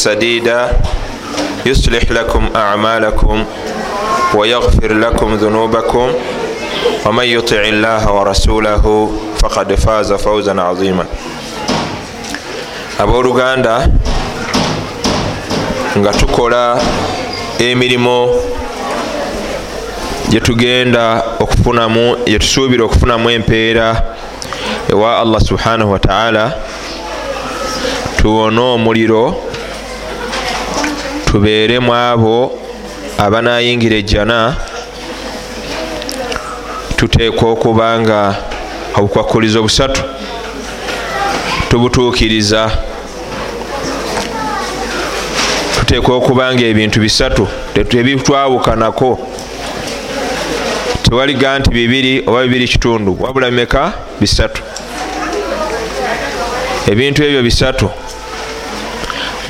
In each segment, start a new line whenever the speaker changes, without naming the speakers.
سديدا يصلح لكم أعمالكم ويغفر لكم ذنوبكم ومن يطع الله ورسوله فقد فاز فوزا عظيما abooluganda nga tukola emirimu gyetugenda okufunamu gyetusuubira okufunamu empeera ewa allah subhanahu wataala tuwone omuliro tubeeremu abo abanayingira ejjana tuteekwa okuba nga obukwakulizo busatu tubutuukiriza. Tuteekwa okuba nga ebintu bisatu tebitwawukanako tewaliga nti bibiri oba bibiri kitundu wabula meka bisatu? Ebintu ebyo bisatu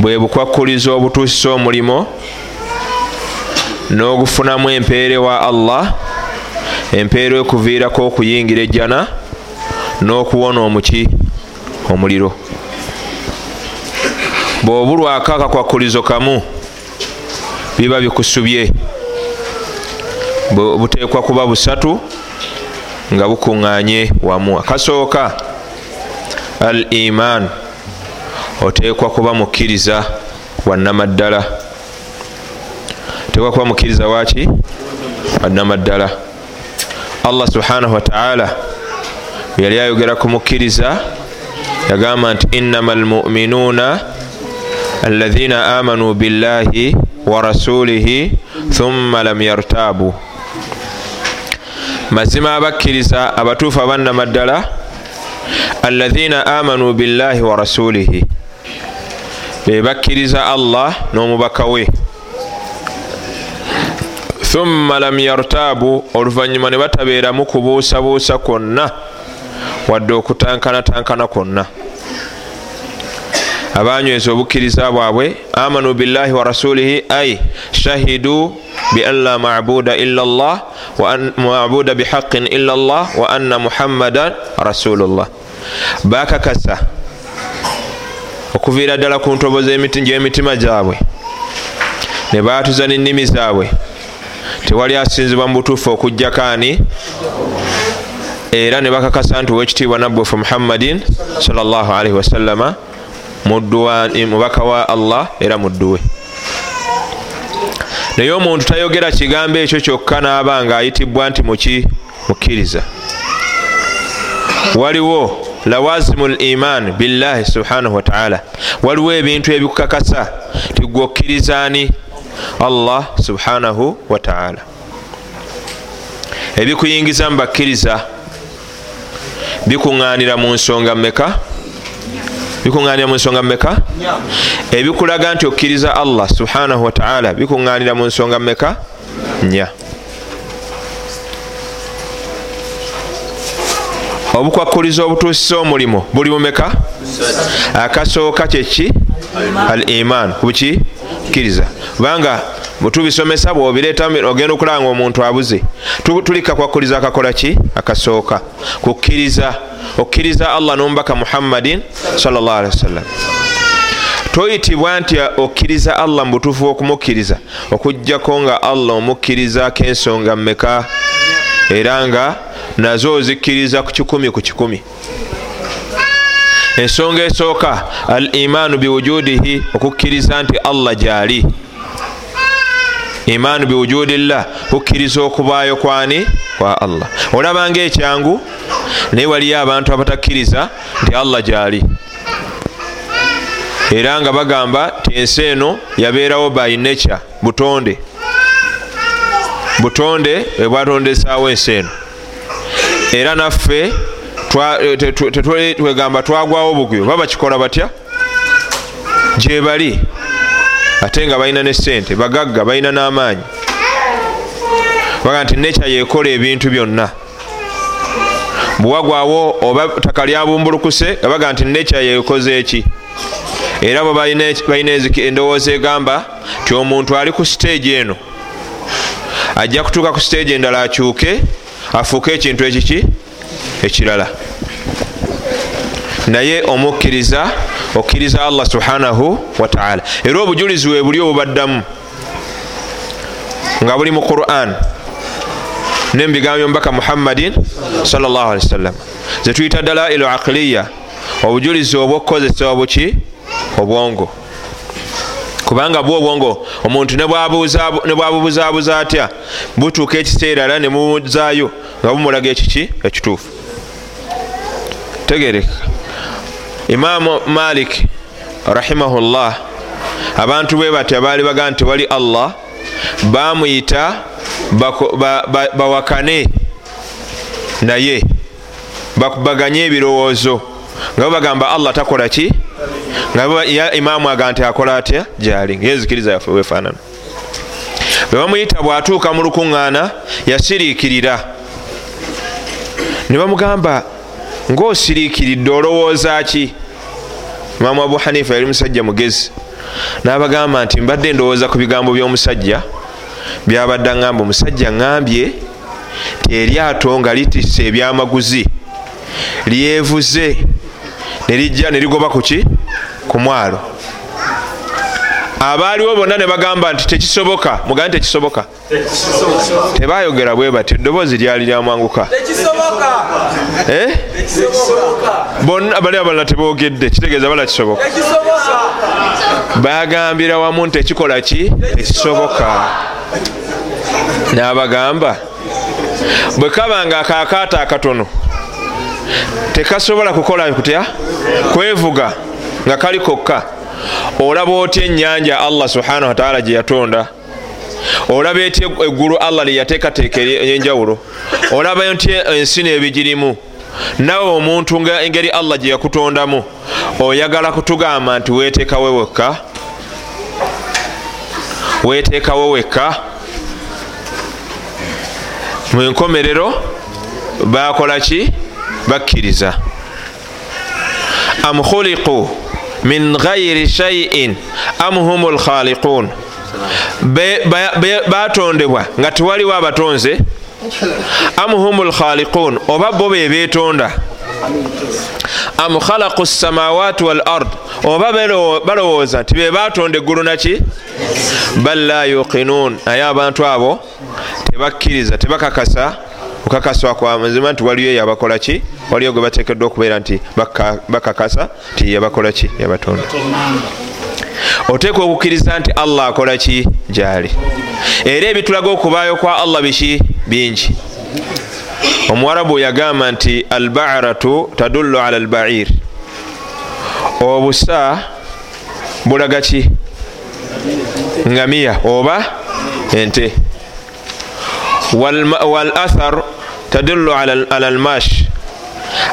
bwe bukwakuliza obutuusisa omulimo n'ogufunamu empeera wa allah empeera ekuviirako okuyingira ejjana n'okuwona omuki omuliro. Bw'obulwako akakwakulizo kamu biba bikusubye. Buteekwa kuba busatu nga bukuŋŋaanye wamu. Akasooka al iman oteekwa kuba mukkiriza wannamaddala oteekwa kuba mukkiriza waki wannamaddala allah subhanahu wataala yali ayogera ku mukkiriza yagamba nti innama almuminuuna alladhina amanuu billahi wa rasulihi thumma lam yartaabu. Mazima abakkiriza abatuufu abannamaddala alladhina amanuu billahi wa rasulihi bebakkiriza allah n'omubaka we. Thumma lam yartaabu oluvanyuma ne batabeeramu kubuusabuusa kwonna wadde okutankanatankana kwonna. Abanyweza obukkiriza bwabwe amanu billahi wa rasulihi ay shahidu bian la mabuda illa llah mabuda bihaqin illa llah wa anna muhammadan rasulullah. Bakakasa okuviira ddala ku ntobo gy'emitima gyabwe. Ne baatuza n'ennimi zaabwe. Tewali asinzibwa mu butuufu okujjakaani era ne bakakasa nti owekitiibwa nabbufe muhammadin salllahalihi wasallama mubaka wa allah era mudduwe naye omuntu tayogera kigambo ekyo kyokka naaba nga ayitibwa nti muki mukkiriza. Waliwo lawazimu l iman billahi subhanahu wataala waliwo ebintu ebikukakasa tigwe okkirizaani allah subhanahu wataala ebikuyingiza mu bakkiriza bikuŋŋaanira mu nsonga mmeka? Bikuŋŋaanira mu nsonga mmeka? Ebikulaga nti okkiriza allah subhanahu wataala bikuŋŋaanira mu nsonga mmeka? Nya obukwakuliza obutuusisa omulimo buli mumeka akasooka kyeki al iman. Kuki kkiriza. Kubanga bwetubisomesa bwobireeta ogenda okulaba nga omuntu abuze tuli kakwakuliza akakola ki? Akasooka. Kukkiriza. Okkiriza allah nomubaka muhammadin salllahalihi wasallam toyitibwa nti okkiriza allah mu butuufu bwokumukkiriza okugjako nga allah omukkirizako ensonga mmeka? Era nga nazo ozikkiriza ku kikumi ku kikumi. Ensonga esooka al imaanu biwujudihi okukkiriza nti allah gyali. Imaanu biwujudillah kukkiriza okubaayo kwani? Kwa allah. Olabanga ekyangu naye waliyo abantu abatakkiriza nti allah gyali. Era nga bagamba ti ensi eno yabeerawo by nature butonde. Butonde ebwatondesaawo ensi eno era naffe twegamba twagwawo bugwi oba bakikola batya? Gyebali ate nga balina ne sente bagagga balina n'amaanyi. Baga nti neca yekola ebintu byonna. Bwewagwawo oba ttaka lyabumbulukuse nga baga nti neca yekoze eki era bwe balina endowooza egamba ti omuntu ali ku siteegi eno ajja kutuuka ku siteegi endala akyuke afuuke ekintu ekiki? Ekirala. Naye omukkiriza okkiriza allah subhanahu wataala era obujulizi we buli obubaddamu nga buli mu quran nemubigambo byomubaka muhammadin sawasalam zetuyita dalailu aqiliya obujulizi obwokukozesa obuki? Obwongo kubanga bw obwongo omuntu nebwabubuzabuza atya? Butuuka ekiseera era nemubuzaayo nga bumulaga ekiki? Ekituufu. Tegereka. Imamu malik rahimahullah abantu bwe batya baali bagaa nti wali allah bamuyita bawakane naye bakubaganye ebirowoozo. Nga babagamba allah takola ki nga imaamu aga nti akola atya? Gyali. Ngenzikiriza yaffe wefaanana bwe bamuyita bwatuuka mu lukuŋŋaana yasiriikirira. Ne bamugamba ngaosiriikiridde olowooza ki? Imaamu abu hanifa yali musajja mugezi. N'abagamba nti mbadde ndowooza ku bigambo by'omusajja. Byabadde aŋamba omusajja ŋambye teryato nga litisse ebyamaguzi. Lyevuze nerijja nerigoba kuki ku mwalo. Abaaliwo bonna ne bagamba nti tekisoboka. Mugambe tekisoboka. Tebayogera bwe bati eddoboozi lyali lyamwanguka eh? bonna bali abalala tebogedde kitegeeza bala kisoboka. Bagambira wamu nti ekikola ki? Tekisoboka. N'abagamba bwe kaba nga akakaata akatono tekasobola kukola kutya? Kwevuga nga kali kokka. Olaba otya ennyanja allah subhanahu wataala gye yatonda? Olaba etya eggulu allah lyeyateekateeka eyenjawulo? Olaba ntya ensi nebigirimu? Nawe omuntu engeri allah gye yakutondamu oyagala kutugamba nti weteekawo wekka? Weteekawo wekka? Mu nkomerero bakola ki bakkiriza. Am khuliqu min ghairi shaiin am hum lkhaliqun batondebwa nga tewaliwo abatonze am hum lkhaliqun oba bo bebetonda am khalaqu samawati wal ard oba balowooza nti bebatonda eggulu naki bal la yuqinun. Naye abantu abo tebakkiriza tebakakasa okukakasibwa kwa mazima nti waliyo yabakola ki? Waliyo gwe batekeddwa okubeera nti bakakasa nti yabakola ki? Yabatonda oteekwa okukkiriza nti allah akola ki? Gyali. Era ebitulaga okubaayo kwa allah biki? Bingi. Omuwarabu yagamba nti albaratu tadullu ala albair. Obusa bulaga ki? Ngamiya oba ente. Wal athar tadullu ala almash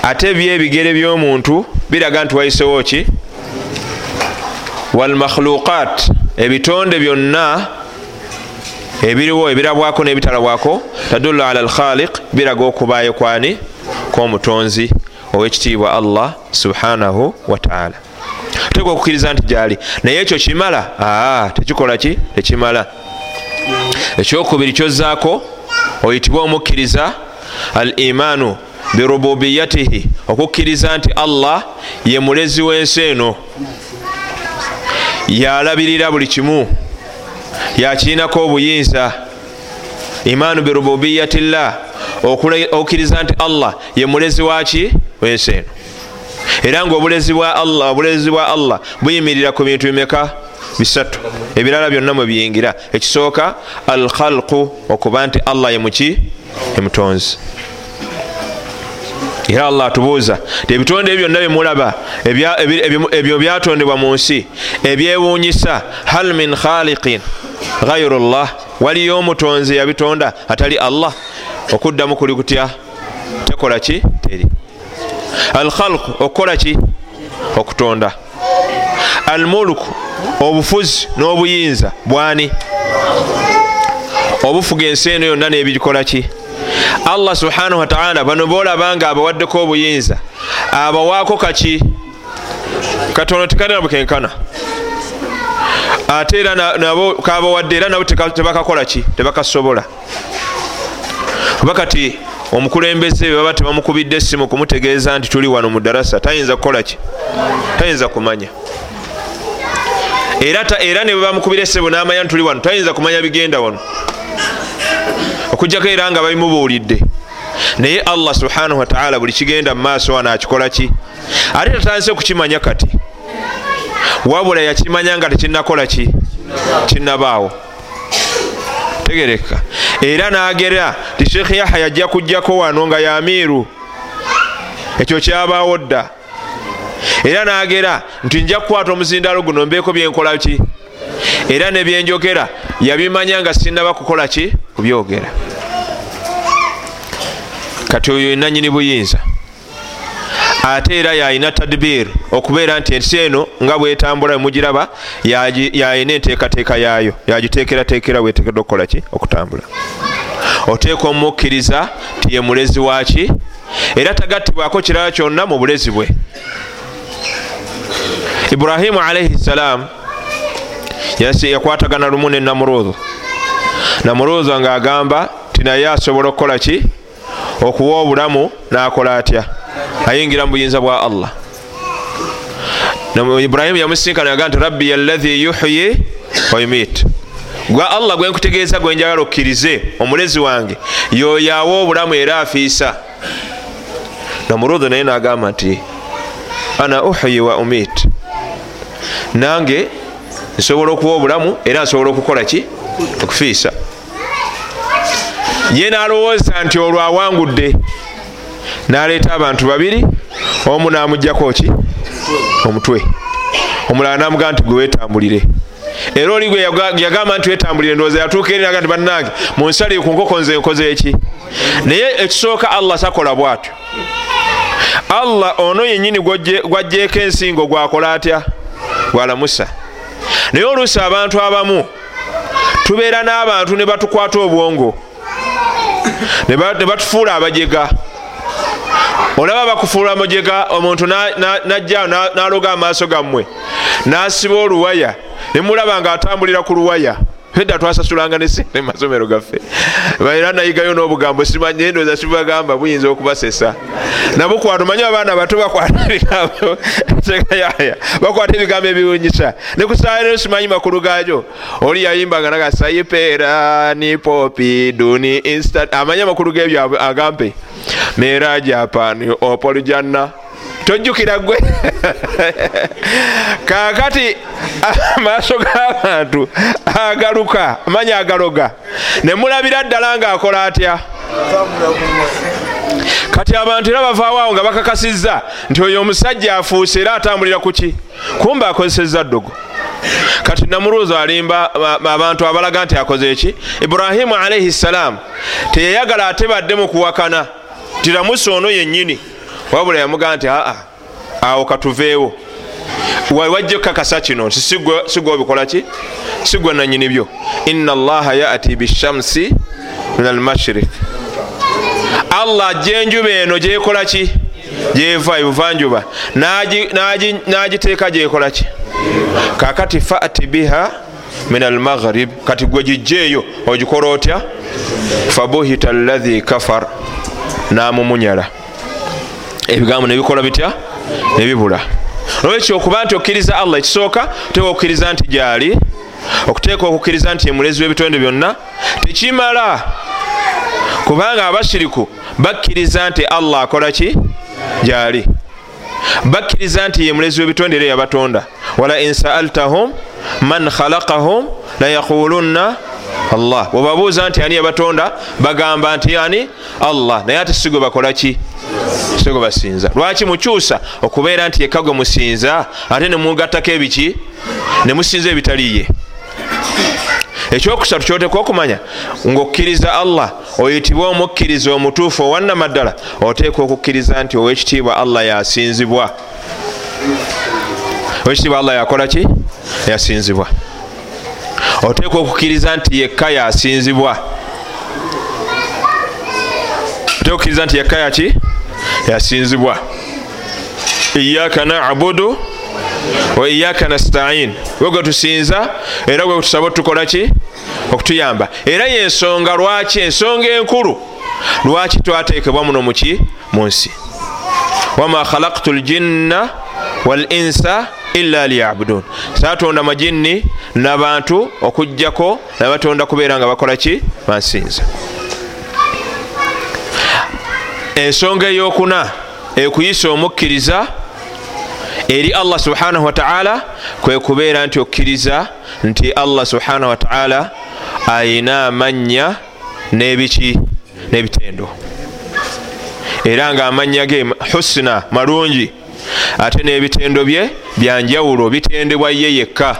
ate byebigere by'omuntu biraga nti wayisewo ki? Walmakhluqat ebitonde byonna ebiriwo ebirabwako n'ebitalabwako tadullu ala alkhaliq biraga okubaayo kwani? Kwomutonzi owekitiibwa allah subhanahu wataala oteekwa okukkiriza nti gyali. Naye ekyo kimala? Aa tekikola ki? Tekimala. Ekyokubiri kyozaako oyitibwa omukkiriza al imaanu birububiyatihi okukkiriza nti allah ye mulezi w'ensi eno. Yalabirira buli kimu yakirinako obuyinza. Imaanu birububiyatillah okukkiriza nti allah ye mulezi waki w'ensi eno. Era nga obulezi bwa allah obulezi bwa allah buyimirira ku bintu bimeka? Bisatu. Ebirala byonna mwebiyingira ekisooka al khalqu okuba nti allah yemuki emutonzi. Era allah atubuuza ti ebitonde ebyo byonna byemulaba ebyo byatondebwa mu nsi ebyewuunyisa hal min khaliqin gairu llah waliyo omutonzi yabitonda atali allah okuddamu kuli kutya? Tekola ki? Teri. Al khalqu okukola ki? Okutonda. Al mulku obufuzi n'obuyinza bwani? Obufuga ensi eno yonna n'ebigikola ki allah subhanahu wataala bano boolaba nga abawaddeko obuyinza abawaako kaki? Katono tekalina bukenkana. Ate era nabo kabawadde era nabo tebakakola ki? Tebakasobola. Oba kati omukulembeze bebaba tebamukubidde essimu kumutegeeza nti tuli wano mu darasa tayinza kukolaki tayinza kumanya. Era, ne bwebamukubira essebo namanya nti tuli wano tayinza kumanya bigenda wano okujjako era nga babimubuulidde. Naye allah subhanahu wataala buli kigenda mu maaso wano akikolaki ate tatandise kukimanya kati wabula yakimanya nga tekinakola ki? Kinabaawo tegereka. Era nagera ti sheekh yahya ajja kujjako wano nga yamiiru. Ekyo kyabaawo dda. Era nagera nti nja kukwata omuzindalo guno mbeeko byenkola ki era nebyenjogera yabimanya nga sinaba kukola ki? Kubyogera. Kati oyo nanyini buyinza. Ate era yalina tadbir okubeera nti ensi eno nga bwetambula emugiraba yalina enteekateeka yaayo. Yagiteekerateekera bwetekedwa okukolaki okutambula. Oteeka omumukkiriza ti ye mulezi waki era tagattibwako kirala kyonna mu bulezi bwe. Iburahimu alaihi ssalaamu yakwatagana lumu ne namurudhu namurudhu ngaagamba ti naye asobola okukola ki? Okuwa obulamu nakola atya? Ayingira mu buyinza bwa allah. Ibrahimu yamusinkana yaga nti rabbi yalahi yuhyi wayumit gwa allah gwenkutegeeza gwenjagala okkirize omulezi wange yoyo awa obulamu era afiisa. Namurudhu naye nagamba nti ana uhyi wa umit nange nsobola okuwa obulamu era nsobola okukola ki? Okufiisa. Ye nalowooza nti olwo awangudde naleeta abantu babiri omu namugjako ki? Omutwe. Omulala namugamba nti gwe wetambulire era oli gwe yagamba nti wetambulire ndowooza yatuuka eri naga nti bannange munsali ku nkoko nze nkoze eki naye ekisooka allah sakola bwatyo. Allah ono yenyini gwajjeeko ensingo gwakola atya? Gwalamusa naye oluusi abantu abamu tubeera n'abantu ne batukwata obwongo ne batufuula abajega. Olaba bakufuula mujega omuntu najjao naloga amaaso gammwe nasiba oluwaya nemulaba nga atambulira ku luwaya edda twasasulanga nesente mumasomero gaffe. Era nayigayo n'obugambo simanyendoza sibagamba buyinza okubasesa. Nabukwata omanyi abaana bato bakwata ebigambo tegayaya bakwata ebigambo ebiwunyisa. Nekusaayo simanyi makulu gajo oli yayimbanga naga sayipeera ni popi duni instant. Amanyi amakulu gebyo agampe. Mera japan opoljanna tojjukira gwe. Kakati amaaso g'abantu agaluka amanyi agaloga. Nemulabira ddala ngaakola atya? Kati abantu era bavaawoawo nga bakakasizza nti oyo omusajja afuuse era atambulira kuki kumba akozesezza ddogo. Kati namuruuzo alimba abantu abalaga nti akoze eki iburahimu alaihi ssalaamu teyayagala ate badde mu kuwakana. Tiramusi ono yennyini wabula yamugamba nti aa awo katuveewo. Wajja okukakasa kino nti sigwe obikolaki sigwe nanyini byo? Ina allaha yati bishamsi min almashrik allah ajja enjuba eno gyekolaki gyeva ebuvanjuba. Nagiteeka gyekolaki kakati fati biha min almaghrib kati gwe gijjeeyo ogikola otya? Fabuhita allahi kafar. Namumunyala ebigambo nebikola bitya? Nebibula olwekyo okuba nti okkiriza allah ekisooka oteeka okukkiriza nti gyali okuteeka okukkiriza nti yemulezi w'ebitonde byonna tekimala. Kubanga abashiriku bakkiriza nti allah akola ki? Gyali. Bakkiriza nti ye mulezi w'ebitonde era yabatonda wala insaaltahum man khalaqahum layaqulunna allah. Bwebabuuza nti ani yabatonda bagamba nti ani? Allah. Naye ate sigwe bakola ki? Sigwe basinza. Lwaki mukyusa okubeera nti yekka gwe musinza ate nemugattako ebiki? Nemusinza ebitaliye ekyokusatu kyoteeka okumanya ngaokkiriza allah oyitibwe omukkiriza omutuufu owannamaddala oteeka okukkiriza nti owekitiibwa allah yasinzibwa. Owekitiibwa allah yakola ki? Yasinzibwa oteeka okukkiriza nti yekka yasinzibwa. Oteeka okukkiriza nti yekka yaki yasinzibwa. Iyaka nabudu wa iyaka nastain. Gwe gwe tusinza era gwe tusaba otukolaki okutuyamba. Era yensonga lwaki? Ensonga enkulu. Lwaki twatekebwa muno muki mu nsi. Wama khalaktu ljinna walinsa illa liyabudun. Satonda majinni nabantu okugjako nabatonda kubeera nga bakola ki? Bansinza ensonga eyokuna ekuyisa omukkiriza eri allah subhanahu wataala kwe kubeera nti okkiriza nti allah subhanahu wataala ayina amanya nebiki nebitendo. Era nga amanya ge husina malungi ate n'ebitendo bye byanjawulo bitendebwa ye yekka.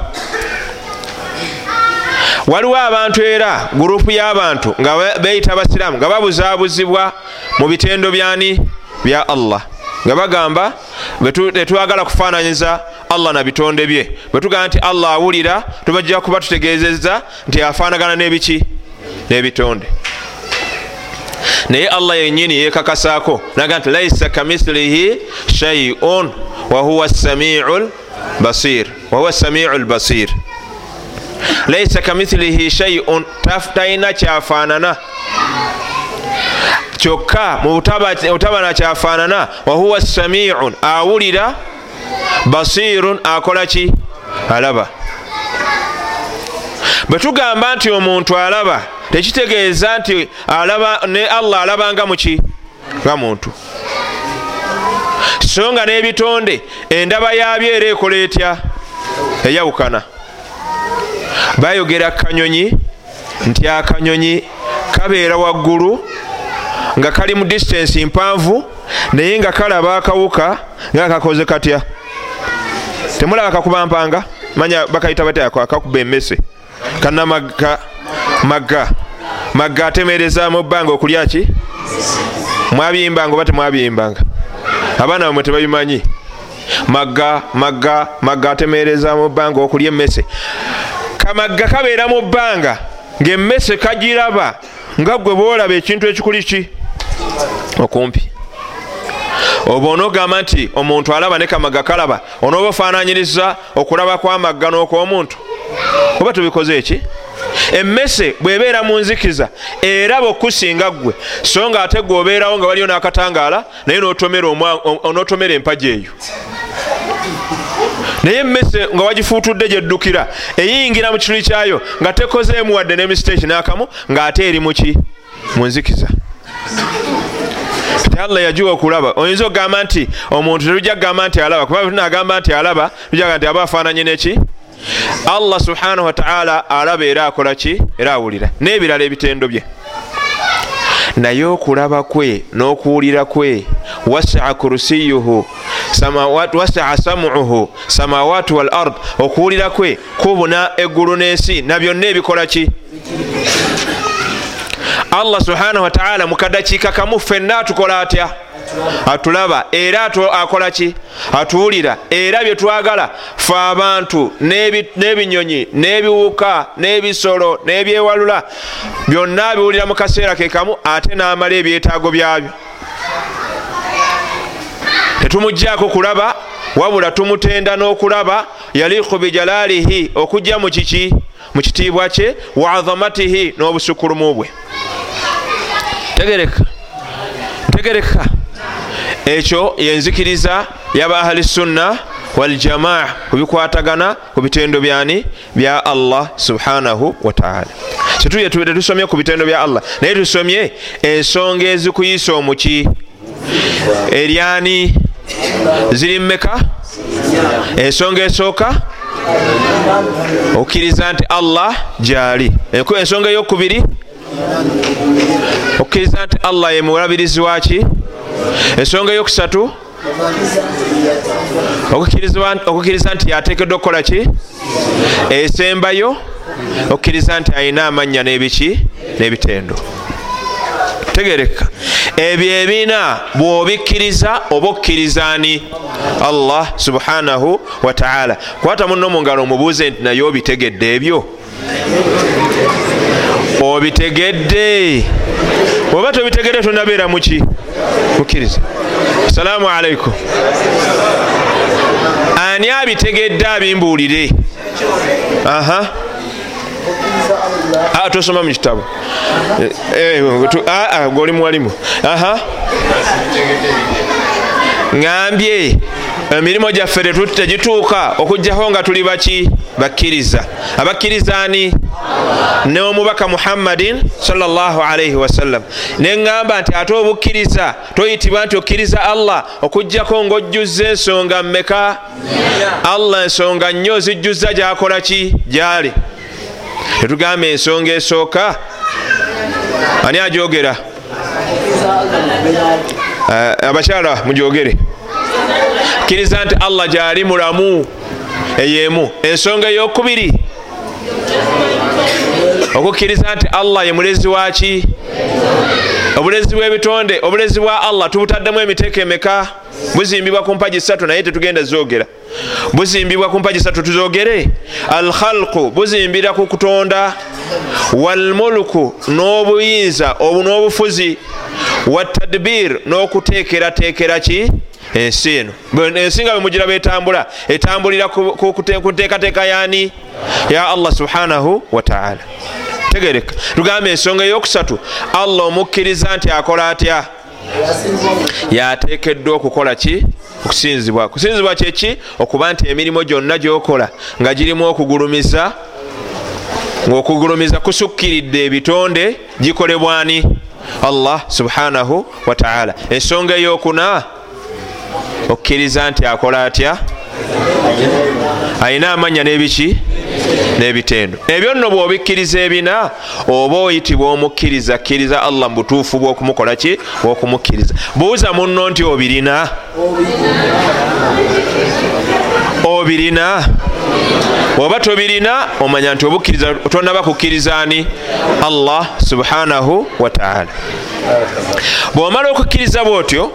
Waliwo abantu era gurupu y'abantu nga beyita basiraamu nga babuzabuzibwa mu bitendo byani? Bya allah. Nga bagamba tetwagala kufaananyiza allah na bitonde bye. Bwetugamba nti allah awulira tubajja kuba tutegezeza nti afaanagana n'ebiki? N'ebitonde naye allah yenyini yekakasaako naga nti laisa kamislihi shaiun wahuwa samiu lbasir wahuwa samiu lbasir laisa kamithilihi shaiun talina kyafaanana. Kyokka mubutabana kyafaanana. Wahuwa samiun awulira basirun akola ki? Alaba bwe tugamba nti omuntu alaba tekitegeeza nti alaba ne allah alabanga muki nga muntu. So nga n'ebitonde endaba yabyo era ekola etya? Eyawukana. Bayogera kanyonyi nti akanyonyi kabeera waggulu nga kali mu distance mpanvu naye nga kalaba akawuka nga kakoze katya? Temulaba kakuba mpanga manya bakayita batya? Kakuba emmese kanamagga magga magga atemereza mu bbanga okulya ki? Mwabyimbanga oba temwabyimbanga abaana bamwe tebabimanyi. Magga magga magga atemereza mu bbanga okulya emmese. Kamagga kabeera mu bbanga ngaemmese kagiraba nga gwe boolaba ekintu ekikuli ki? Okumpi. Oba onogamba nti omuntu alaba ne kamagga kalaba onooba ofaananyiriza okulaba kwamagga n'okw'omuntu oba tubikoze eki? Emmese bwebeera mu nzikiza eraba okusinga ggwe so nga ate gwe obeerawo nga waliyo n'akatangaala naye n'otomera empaja eyo. Naye emmese nga wagifuutudde gyeddukira eyingira mu kituli kyayo nga tekozeemu wadde ne mistake n'akamu ng'ate eri muki mu nzikiza. Ti allah yajuwa okulaba oyinza okugamba nti omuntu telujja kugamba nti alaba kuba tunagamba nti alaba tujaga nti aba afaananye neki allah subhanahu wataala alaba era akola ki? Era awulira. N'ebirala ebitendo bye. Naye okulaba kwe n'okuwulira kwe. Wasaa kursiyuhu wasaa samuhu samawati wal ard. Okuwulira kwe kubuna eggulu n'ensi na byonna ebikola ki? Allah subhanahu wataala mukadakiika kamu ffenna atukola atya atulaba era akola ki? Atuwulira era bye twagala fe abantu n'ebinyonyi n'ebiwuka n'ebisolo n'ebyewalula byonna biwulira mu kaseera ke kamu ate n'amala ebyetaago byabyo. Tetumugjaako kulaba wabula tumutenda n'okulaba yaliku bijalaalihi okujja mu kiki? Mu kitiibwa kye wa azamatihi n'obusukulumu bwe. Tegereka. Tegereka ekyo yenzikiriza yaba ahali sunna waljamaa kubikwatagana ku bitendo byani? Bya allah subhanahu wataala situye tetusomye ku bitendo bya allah. Naye tusomye ensonga ezikuyisa omuki. Eryani? Ziri mmeka? Ensonga esooka? Okkiriza nti allah gyali. Ensonga eyokubiri? Okkiriza nti allah ye mulabirizi waki ensonga eyokusatu okukkiriza nti yateekeddwa okukola ki? Esembayo okukkiriza nti alina amannya n'ebiki n'ebitendo. Tegereka. Ebyo ebina bwobikkiriza oba okkirizaani allah subhanahu wataala kwata muno mu ngalo omubuuze nti naye obitegedde ebyo obitegedde oba tobitegedde tonabeera muki mukkiriza assalamu alaikum ani abitegedde abimbuulire? Aha. Ah, tosoma mu kitabo. Eh, ah, ah, goli muwalimu aha. Ŋambye emirimu gyaffe tegituuka okugjaho nga tuli baki? Bakkiriza. Abakkirizaani neomubaka muhammadin salaalaihi wasallam neŋŋamba nti ate obukkiriza toyitibwa nti okkiriza allah okugjako ngaojjuzza ensonga mmeka? Allah ensonga nnyo ozijjuzza gyakola ki? Gyali. Tetugamba ensonga esooka. Ani ajogera? Uh, abakyala mujogere kkiriza nti allah gyali mulamu. Eyemu. Ensonga eyokubiri. Okukkiriza nti allah ye mulezi waki obulezi bwebitonde obulezi bwa allah tubutaddemu emiteeko emeka? Buzimbibwa ku mpagi satu naye tetugenda zogera buzimbibwa ku mpagi satu tuzogere alkhalqu buzimbira ku kutonda. Walmulku n'obuyinza obu n'obufuzi. Watadbir n'okuteekerateekera ki ensi eno. Ensi nga bwemugira betambula etambulira ku nteekateeka yani ya allah subhanahu wataala tegereka. Tugambe ensonga eyokusatu allah omukkiriza nti akola atya? Yateekeddwa okukola ki? Okusinzibwa. Kusinzibwa kyeki okuba nti emirimu gyonna gyokola nga girimu okugulumiza ngaokugulumiza kusukkiridde ebitonde gikolebwani allah subhanahu wataala ensonga eyokuna okkiriza nti akola atya? Ayina amanya n'ebiki? N'ebitendo. Ebyo nno bwobikkiriza ebina oba oyitibwa omukkiriza kkiriza allah mubutuufu bwokumukola ki? Bwokumukkiriza. Buuza munno nti obirina? Obirina? Oba tobirina omanya nti obukkiriza tonaba kukkirizaani allah subhanahu wataala bwomala okukkiriza bwotyo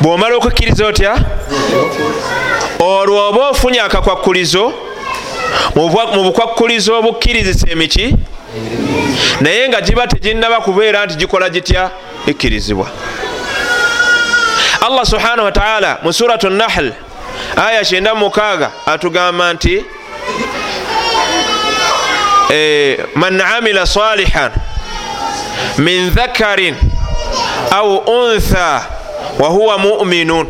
bwomala okukkiriza otya? Olwo oba ofunye akakwakkulizo mu bukwakkulizo obukkirizisa emiki? Naye nga giba teginaba kubeera nti gikola gitya ikkirizibwa allah subhanahu wataala mu suratu nahl aya 96 atugamba nti e, man amila salihan min dhakarin au untha wahuwa muminun.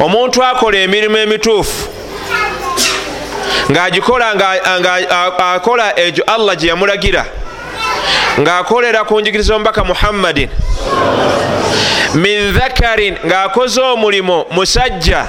Omuntu akola emirimu emituufu ng'agikola ng'akola egyo allah gye yamulagira ng'akolera ku njigiriza omubaka muhammadin min dhakarin ng'akoze omulimo musajja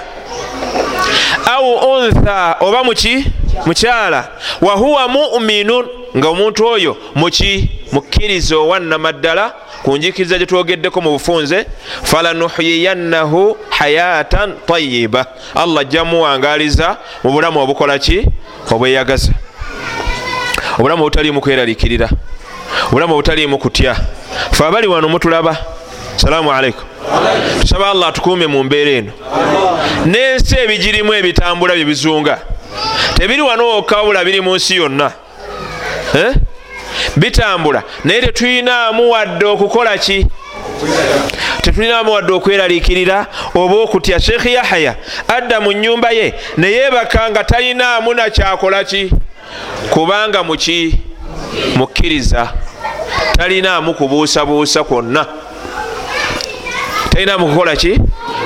au untha oba muki mukyala wahuwa muminun nga omuntu oyo muki mukkiriza owannamaddala ku njikiriza gyetwogeddeko mu bufunze falanuhyiyannahu hayatan tayiba allah ajja muwangaliza mu bulamu obukola ki? Obweyagaza obulamu obutaliimu kweralikirira obulamu obutaliimu kutya. Fe abali wano mutulaba. Salaamu aleikum tusaba allah atukuumye mu mbeera eno. N'ensi ebigirimu ebitambula byebizunga tebiri wano wokawula biri mu nsi yonna. Eh? Bitambula. Naye tetulinamu wadde okukola ki? Tetulinamu wadde okweraliikirira oba okutya. Sheekhi yahaya adda mu nyumba ye neyebaka nga talinaamu nakyakola ki? Kubanga muki mukkiriza talinaamu kubuusabuusa kwonna. Talinamu kukola ki?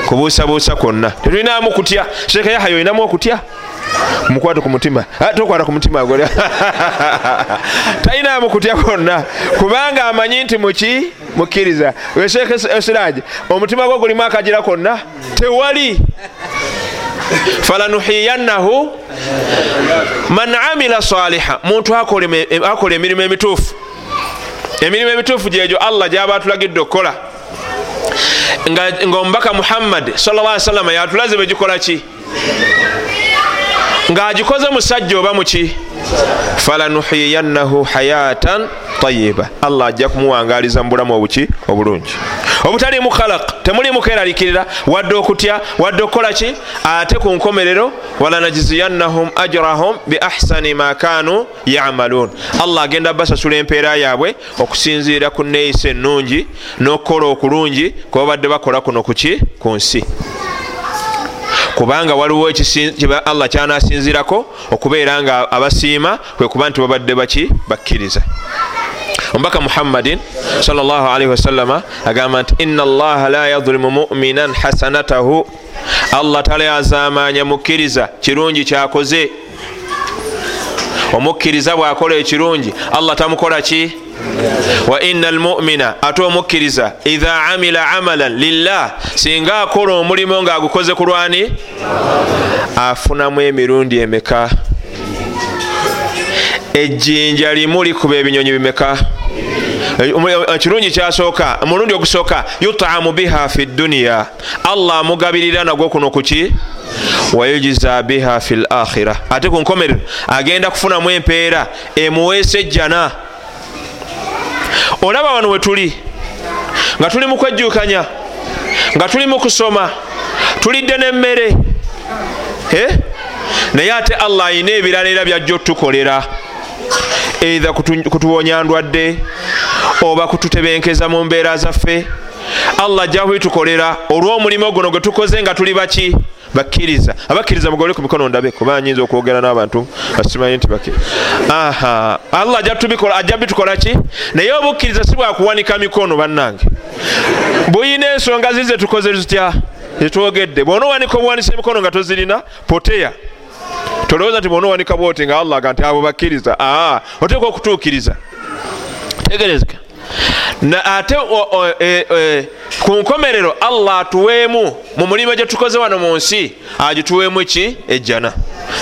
Kubuusabuusa kwonna. Tetulinamu kutya. Sheekhi yahaya olinamu okutya mukwate ku mutima. Tokwata ku mutima gole. Talinamu kutya kwonna. Kubanga amanyi nti muki? Mukkiriza. Sheekh esiraji omutima gwe gulimu akagira konna? Tewali. Falanuhiyannahu man amila saliha muntu akola emirimu emituufu. Emirimu emituufu gyegyo allah gyaba atulagidde okukola. Nga omubaka muhammad salli salama yatulaze begikola ki ng'agikoze musajja oba muki falanuhiyannahu hayatan tayiba allah ajja kumuwangaliza mu bulamu obuki obulungi. Obutalimu khalaq temulimu keralikirira wadde okutya wadde okukola ki? Ate ku nkomerero walanajziyannahum ajrahum bi ahsani ma kanu yamaluun. Allah agenda basasula empeera yaabwe okusinziira ku neeyisa ennungi n'okukola okulungi kuba badde bakola kuno kuki ku nsi kubanga waliwo allah kyanasinzirako okubeera nga abasiima kwekuba nti babadde baki bakkiriza. Omubaka muhammadin salllahalihi wasalama agamba nti ina allaha la yadhlimu muminan hasanatahu. Allah talayazamanya mukkiriza kirungi kyakoze omukkiriza bwakola ekirungi allah tamukola ki? Wa ina almumina ate omukkiriza idha amila amalan lillah singa akola omulimu ngaagukoze ku lwani afunamu emirundi emeka? Ejjinja limu likuba ebinyonyi bimeka ekirungi kyasooka omulundi ogusooka yutamu biha fi dduniya allah amugabirira nagwo kuno kuki wayujiza biha fi lakhira ate ku nkomerero agenda kufunamu empeera emuweesa ejjana. Olaba wano wetuli nga tuli mu kwejjukanya nga tuli mu kusoma tulidde nemmere naye ate allah ayina ebirala era byajja otukolera eitha kutuwonya ndwadde oba kututebenkeza mu mbeera zaffe. Allah ajja kubitukolera olw'omulimu guno gwe tukoze nga tuli baki? Bakkiriza. Abakkiriza mugole ku mikono ndabe kuba nyinza okwogera n'abantu basimanyi nti allah ajja bitukola ki? Naye obukkiriza si bwakuwanika mikono bannange. Buyina ensonga zize tukoze zitya zetwogedde bwona owanika obuwanisa emikono nga tozirina poteya tolowooza nti bwona owanika bwoti nga allah ga nti abo bakkiriza aa oteeka okutuukiriza. Tegerezeka. Ate e, e, ku nkomerero allah atuweemu mu mulimu gye tukoze wano mu nsi agituweemu ki? Ejjana.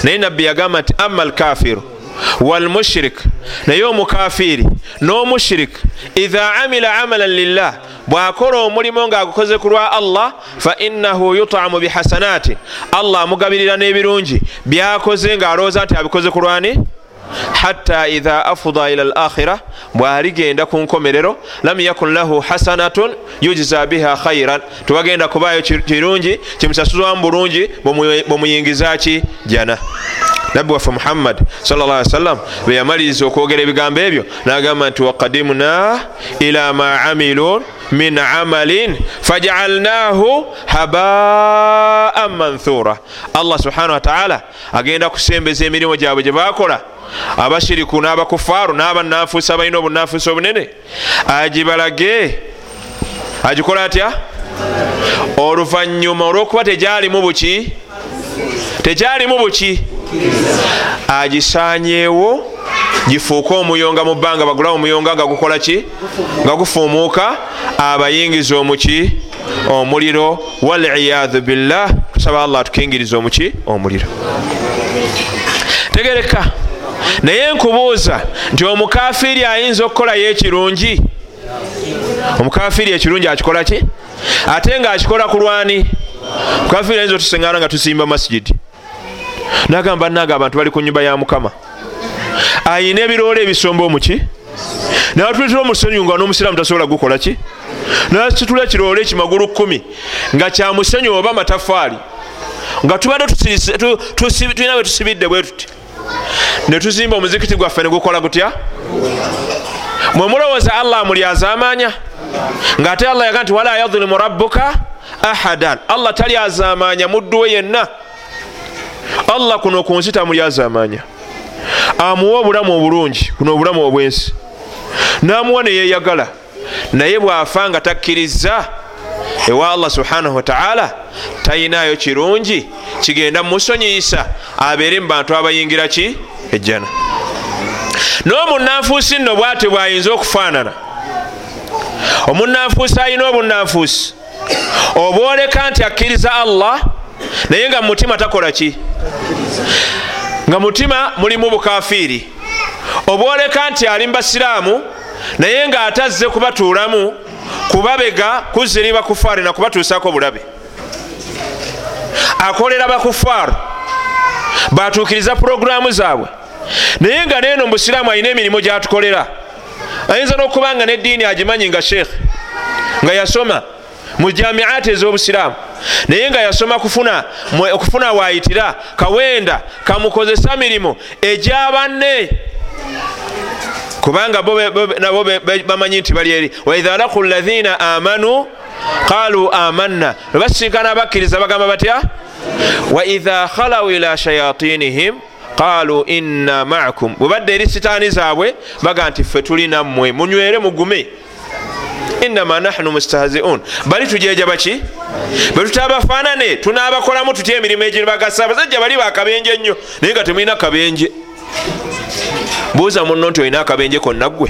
Naye nabbi yagamba nti ama alkafiru walmushrik naye omukafiri n'omushrik idha amila amalan lillah bwakola omulimu ngaagukoze ku lwa allah fa innahu yutamu bihasanati allah amugabirira n'ebirungi. Byakoze ng'alowooza nti abikoze ku lwani hatta idha afuda ila lakhira bwaligenda ku nkomerero lam yakun lahu hasanatun yujiza biha khairan tewagenda kubayo kirungi kimusasuzwamu bulungi bwemuyingizaki jana. Nabbi waffe muhammad sawasalam beyamaliriza okwogera ebigambo ebyo nagamba nti wakadimna ila ma amilu min amalin fajaalnahu habaan manthura. Allah subhanahu wataala agenda kusembeza emirimu gyabwe gye bakola abashiriku n'abakufaaru n'abanafuusi abalina obunafuusi obunene. Agibalage agikola atya? Oluvanyuma olwokuba tegyalimu buki? Tekyalimu buki? Agisanyeewo gifuuke omuyonga mu bbanga bagulawo omuyonga nga gukola ki? Nga gufuumuuka. Abayingiza omuki? Omuliro. Waliyadhu billah. Tusaba allah atukingiriza omuki? Omuliro. Tegereka naye nkubuuza nti omukafiri ayinza okukolayo ekirungi omukafiri ekirungi akikola ki? Ate nga akikola ku lwani? Mukafiri ayinza otuseŋana nga tusimba masigidi nagamba nange abantu bali ku nyumba ya mukama. Ayina ebiroola ebisomba omuki? Nabatulitira omusenyu nga nomusiraamu tasobola gukola ki? Nasitula ekiroola ekimagulu kumi nga kyamusenyu oba matafaali nga tubadde tulina bwe tusibidde bwe tuti netuzimba omuzikiti gwaffe negukola gutya? Mwemulowooza allah amulyazamanya ngaate allah yaga nti wala yadhlimu rabbuka ahadan. Allah talyazamanya mudduwe yenna. Allah kuno ku nsi tamulyazamanya amuwa obulamu obulungi kuno obulamu obwensi. Namuwa neyeyagala naye bwafa nga takkiriza ewa allah subhanahu wataala tayinayo kirungi kigenda mumusonyiyisa abeere mu bantu abayingira ki? Ejjana. N'omunanfuusi nno bwate bwayinza okufaanana. Omunanfuusi ayina obunanfuusi obwoleka nti akkiriza allah naye nga mumutima takola ki? Nga mutima mulimu bukafiiri. Obwoleka nti ali mu basiraamu naye ng'atazze kubatuulamu kubabega kuziri bakufaari nakubatuusako bulabe akolera bakufaaru batuukiriza puroguramu zaabwe. Naye nga neeno mubusiraamu alina emirimu gyatukolera. Ayinza n'okuba nga neddiini agimanyi nga sheekhe nga yasoma mu jamiati ez'obusiraamu. Naye nga yasoma kufuna okufuna waayitira kawenda kamukozesa mirimu egyabanne kubanga nabo bamanyi nti bali eri. Waidha laku lathina amanu qalu amanna. Lwebasinkana bakkiriza bagamba batya? Waidha khalau ila shayatinihim qalu inna maakum. Bwebadde eri sitaani zaabwe baga nti ffe tuli nammwe munywere mugume. Inama nahnu mustahziun. Bali tujeja baki? Bwetutabafaanane tunabakolamu tutya emirimu egibagasa abasajja bali bakabenje nnyo naye nga temulina kabenje. Buuza muno nti olina akabenje konna ggwe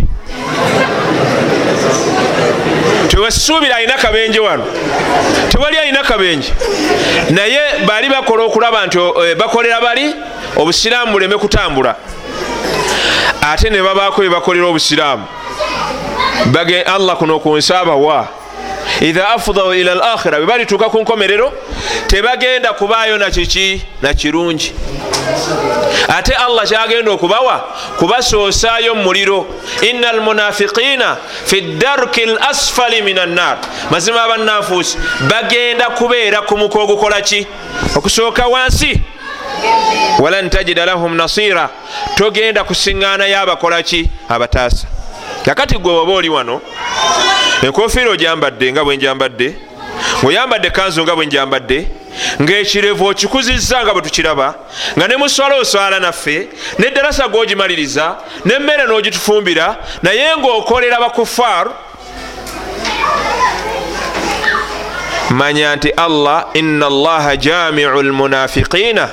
tewesuubira alina kabenje wano. Tewali alina kabenje. Naye bali bakola okulaba nti eh, bakolera bali obusiraamu buleme kutambula. Ate ne babaako bebakolera obusiraamu. Allah kuno ku nsi abawa idha afdau ila al akhira bwe balituuka ku nkomerero tebagenda kubaayo nakiki nakirungi ate allah kyagenda okubawa kubasoosaayo mumuliro ina almunafiqina fi darki l asfali min annar mazima abananfuusi bagenda kubeera ku muka ogukola ki? Okusooka wansi. Walan tajida lahum nasira togenda kusiŋŋaanayo abakola ki? Abataasa kakati gwe oba oli wano enkofiira ogyambadde nga bwenjambadde ngaoyambadde kanzu nga bwenjambadde ngaekirevu okikuzizza nga bwe tukiraba nga ne muswala oswala naffe neddarasa gogimaliriza nemmere n'ogitufumbira naye ngaokolera bakufar manya nti allah ina allaha jamiu lmunafiqina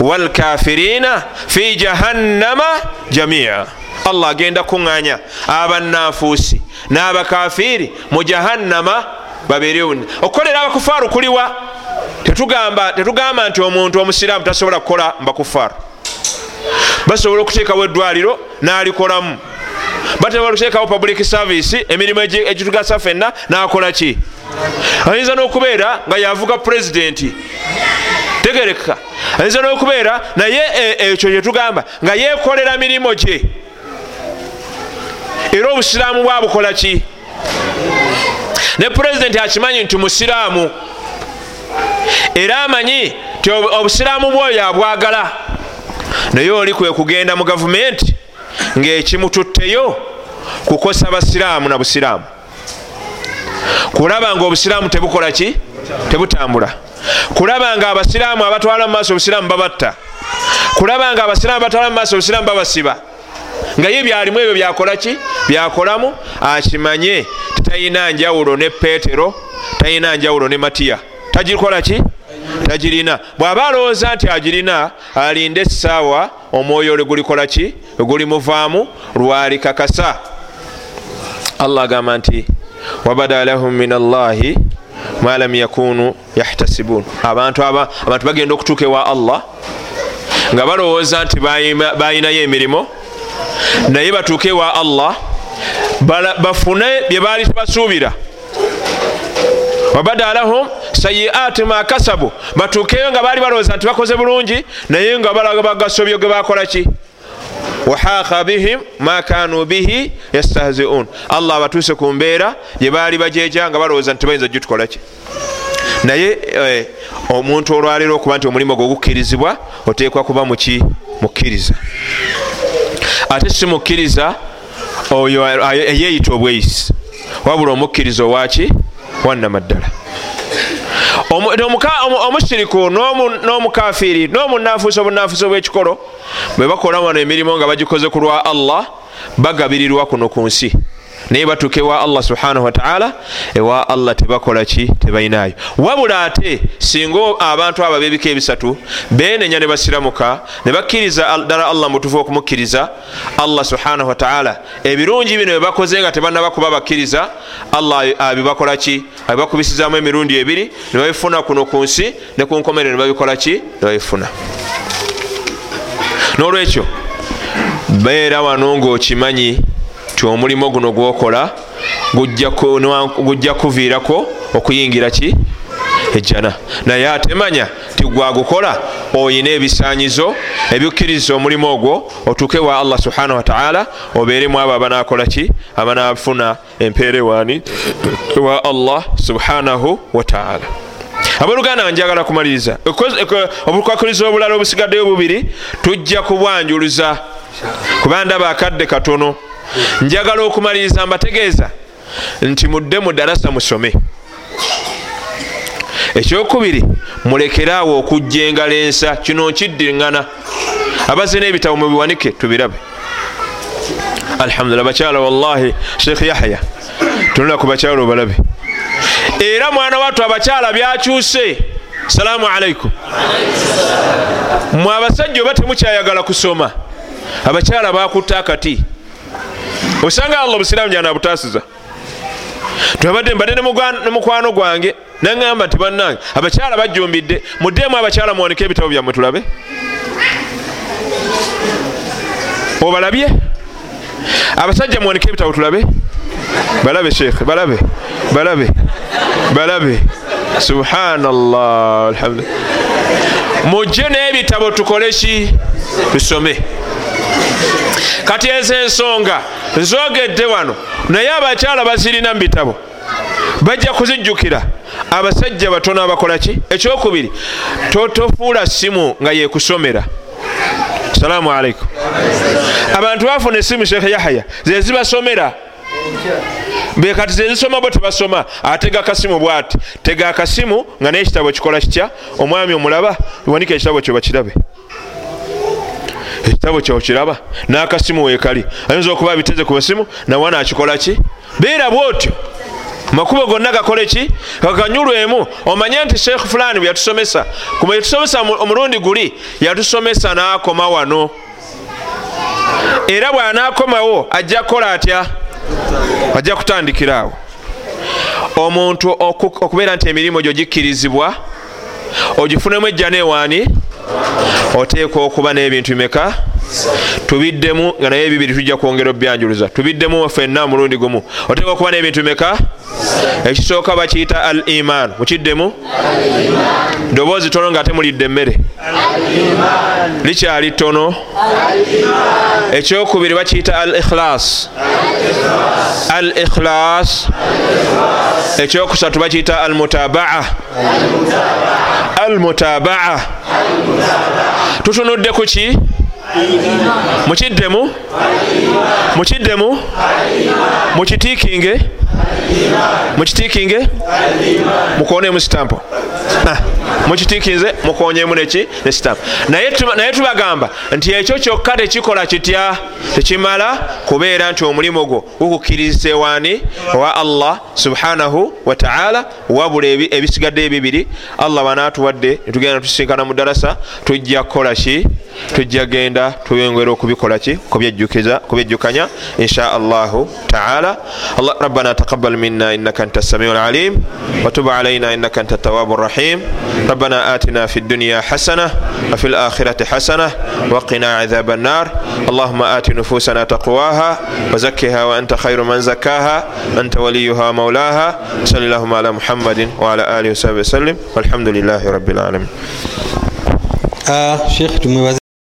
walkafirina fi jahannama jamia allah agenda kuŋŋanya abananfuusi n'abakafiiri mu jahannama babeerewo okukolera abakufaaru kuliwa tetugamba nti omuntu omusiraamu tasobola kukola mubakufaaru basobola okuteekawo eddwaliro n'alikolamu. Basobola okuteekawo public service emirimu egitugasa fenna n'akola ki? Ayinza n'okubeera nga yavuga pulezidenti. Tegereka. Ayinza n'okubeera naye e, ekyo kyetugamba nga yekolera mirimu gye era obusiraamu bwabukola ki? Ne pulezidenti akimanyi nti musiraamu era amanyi ti obusiraamu bwoyo abwagala naye oli kwe kugenda mu gavumenti ngaekimututteyo kukosa basiraamu na busiraamu. Kulaba nga obusiraamu tebukola ki? Tebutambula. Kulaba nga abasiraamu abatwala mu maaso obusiraamu babatta. Kulaba nga abasiraamu batwala mu maaso obusiraamu babasiba nga ye byalimu ebyo byakolaki byakolamu. Akimanye titalina njawulo ne petero talina njawulo ne matiya. Tagirikolaki tagirina. Bw'aba alowooza nti agirina alinde essaawa omwoyo ole gulikolaki gulimuvaamu lwalikakasa allah agamba nti wabada lahum min allahi ma lam yakunu yahtasibun. Abantu abantu bagenda okutuuka ewa allah nga balowooza nti bayinayo emirimu naye batuuke ewa allah bafune bye baali tebasuubira. Wabada lahum sayiati ma kasabu. Batuukeyo nga baali balowooza nti bakoze bulungi naye nga balaga bagasobyo ge bakolaki wahaaka bihim ma kanu bihi yastahziun allah abatuuse ku mbeera gye baali bajeja nga balowooza nti bayinza gitukolaki naye eh, omuntu olwaliro okuba nti omulimu gwe gukkirizibwa oteekwa kuba muki mukkiriza ate si mukkiriza oyo eyeeyita obweyisi. Wabula omukkiriza owaki wannamaddala omusiriku n'omukafiri n'omunafuusi obunafuusi obwekikolo bwe bakola wano emirimu nga bagikoze ku lwa allah bagabirirwa kuno ku nsi naye batuuka ewa allah subhanahu wataala ewa allah tebakola ki? Tebalinayo wabula ate singa abantu abo bebika ebisatu benenya ne basiramuka ne bakkiriza ddala allah mutufu okumukkiriza allah subhanahu wataala ebirungi bino byebakoze nga tebanabakuba bakkiriza allah abibakola ki? Abibakubisizamu emirundi ebiri ne babifuna kuno ku nsi ne ku nkomerero ne babikola ki? Ne babifuna n'olwekyo beera wano ngaokimanyi nti omulimu guno gwokola gujja kuviirako okuyingira ki? Ejjana. Naye atemanya ti gwagukola oyina ebisanyizo ebikkiriza omulimu ogwo otuuke wa allah subhanahu wataala obeeremu abo abanakola ki? Abanafuna empeerewani wa allah subhanahu wataala abooluganda nga njagala kumaliriza obukwakiriza obulala obusigaddeyo bubiri tujja kubwanjuluza kubandaba akadde katono njagala okumaliriza mbategeeza nti mudde mu darasa musome. Ekyokubiri mulekeraawo okujja engalo ensa kino nkiddiŋŋana. Abazze n'ebitabo mubiwanike tubirabe. Alhamdulillah bakyala wallahi sheekh yahya tunula ku bakyala obalabe. Era mwana wattu abakyala byakyuse. Salaamu alaikum. Mwe abasajja oba temukyayagala kusoma? Abakyala bakutta akati osanga allah obusiraamu gyana butasiza. Twabadde mbadde ne mukwano gwange naŋamba nti bannange abakyala bajjumbidde muddeemu abakyala muwanike ebitabo byammwe tulabe? Obalabye? Abasajja muwanike ebitabo tulabe? Balabe sheekhe balabe balabe balabe. Subhanallah alhamdulillah. Mujje n'ebitabo tukole ki? Tusome kati ezo ensonga nzogedde wano naye abakyala bazirina mu bitabo. Bajja kuzijjukira abasajja batono abakola ki? Ekyokubiri totofuula simu nga yekusomera salaamu alaikum. Abantu bafuna esimu sheekhe yahya zezibasomera bekati zezisoma bo tebasoma atega akasimu bwati. Tega akasimu nga naye ekitabo kikola kitya? Omwami omulaba wanika ekitabo kyo bakirabe ekitabo kyokiraba n'akasimu weekali ayinza okuba biteze ku basimu nawa nakikola ki? Beera bwotyo. Makubo gonna gakole ki? Gaganyulwemu. Omanye nti sheekh fulani bweyatusomesa kuba yatusomesa omulundi guli yatusomesa n'akoma wano. Era bw'anaakomawo ajja kukola atya? Ajja kutandikiraawo omuntu okubeera nti emirimu gyo gikkirizibwa ogifunemu ejja newaani oteekwa okuba n'ebintu bimeka tubiddemu nga naye ebibiri tujja kwongera obyanjuluza. Tubiddemu fenna omulundi gumu oteekwa okuba n'ebintu bimeka ekisooka bakiyita al iman mukiddemu? Doboozi tono nga ate mulidde emmere. Likyali tono ekyokubiri bakiyita al ikhlas al ikhlas ekyokusatu bakiyita al mutabaa al mutabaa tutunudde ku ki mukiddemu mukiddemu mukitiikinge mukitiikinge mukonemu sitampo mukitiikinze mukonyemu neki ne sitampo naye tubagamba nti ekyo kyokka tekikola kitya? Tekimala kubeera nti omulimu gwo gukukkiriza ewaani owa allah subhanahu wataala wabula ebisigadde ebibiri allah banaatuwadde netugenda tusisinkana mu darasa tujja kukola ki? Tujja genda tuyongera okubikola ki kubyejjukanya insha allahu taala rabbana taqabal minna innaka anta samiu lalim watub alaina innaka anta tawabu rahim ربنا آتنا في الدنيا حسنة وفي الآخرة حسنة وقنا عذاب النار اللهم آت نفوسنا تقواها وزكها وأنت خير من زكاها أنت وليها مولاها صلى اللهم على محمد وعلى آله وصحبه وسلم والحمد لله رب العالمين
شيخ